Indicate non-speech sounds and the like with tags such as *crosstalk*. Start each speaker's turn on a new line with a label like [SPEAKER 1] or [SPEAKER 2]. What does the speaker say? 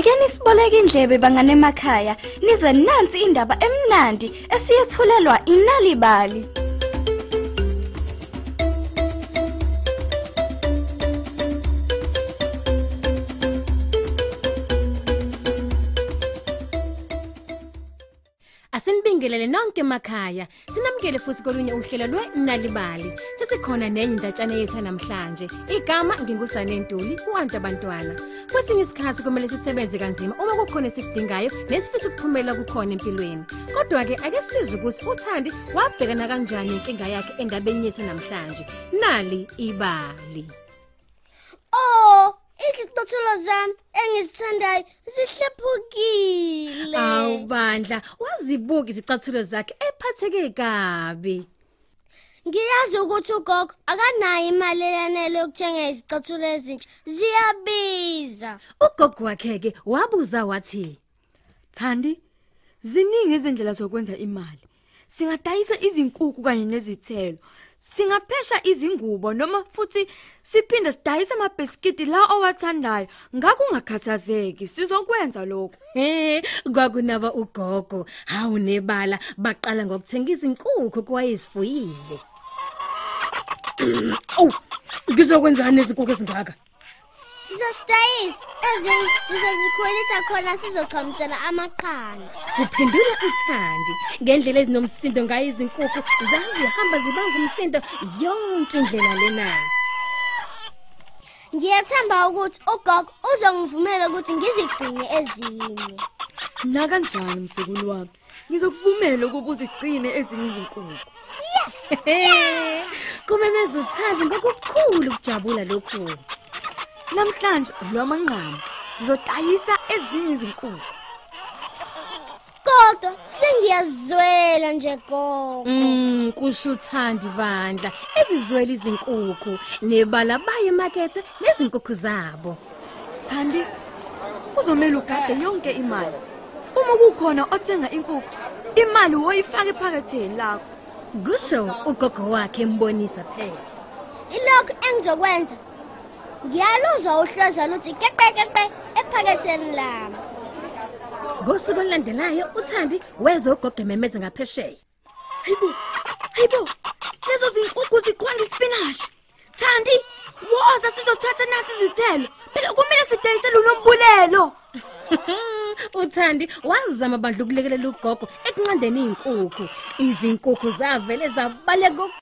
[SPEAKER 1] Vuleka indlebe bangane emakhaya nizwe nansi indaba emnandi esiyethulelwa inalibali.
[SPEAKER 2] Asinibingelele nonke emakhaya. Sinamukele futhi kolunye uhlelo lweNalibali. Sesikhona nenye indatshana yethu namhlanje. Igama ngingusane Ntuli, uwantu abantwana. Kwesinye isikhathi kumele sisebenze kanzima uma kukhona esikudingayo nesifisa ukuphumela kukhona empilweni. Kodwa ke ake sizwe ukuthi uThandi wabhekana kanjani inkinga yakhe endabeni yethu namhlanje. Nali ibali.
[SPEAKER 3] Oh, izicathulo zami engizithandayo zihlephukile.
[SPEAKER 2] Awubandla, wazibuka izicathulo zakhe ephatheke kabi.
[SPEAKER 3] Ngiyazi ukuthi ugogo akanayo imali eyanele yokuthenga izicathulo ezintsha. Ziyabiza.
[SPEAKER 2] Ugogo wakhe ke wabuza wathi,
[SPEAKER 4] Thandi, ziningi izindlela zokwenza imali. Singadayisa izinkukhu kanye nezithelo. Singaphesha izingubo noma futhi siphinde sidayise amabhiskiti la owathandayo. Ngakho ungakhathazeki, sizokwenza lokho.
[SPEAKER 2] "He, kwakunaba ugogo, hawu nebala baqala ngokuthenga izinkukhu kwayezifuyile." *clears throat* Awu, ngizokwenzani izinkukhu ezingaka?
[SPEAKER 3] Sizostayisa ezinye sizozikhulisa khona sizochamisela amaqanda.
[SPEAKER 2] Kuphendula uThandi ngendlela ezinomsindo ngayo izinkukhu zazihamba zibanga umsindo yonke indlela lena.
[SPEAKER 3] Ngiyathemba ukuthi ugogo uzongivumela ukuthi ngizigcine ezinye.
[SPEAKER 4] Nakanjani msekulu wami? Ngizokuvumela ukuba uzigcine ezinye izinkukhu.
[SPEAKER 2] Kumemeza uThandi ngokukhulu ukujabula lokhu.
[SPEAKER 4] Namhlanje lwamanqama sizodayisa ezinye izinkukhu.
[SPEAKER 3] Kodwa sengiyazwela nje gogo.
[SPEAKER 2] Mm, kusho uThandi bandla ezizwela izinkukhu nebala baye emakethe nezinkukhu zabo.
[SPEAKER 4] Thandi, kuzomela ugade yonke imali. Uma kukhona othenga inkukhu, imali woyifaka ephaketheni lakho.
[SPEAKER 2] Kusho ugogo wakhe embonisa phela.
[SPEAKER 3] Ilokhu engizokwenza. Ngiyaluzwa uhlozo luthi keqe keqe ephaketheni lami.
[SPEAKER 2] Ngosuku olulandelayo uThandi wezwa ugogo ememeza ngaphesheya.
[SPEAKER 4] Hayibo, hayibo, lezo zinkukhu ziqonda isipinashi. Thandi, woza sizothatha nasi izithelo. Phela kumele sidayisele unombulelo. *laughs*
[SPEAKER 2] uThandi wazama bandla ukulekelela ugogo ekunqandeni izinkukhu. Izinkukhu zavele zabaleka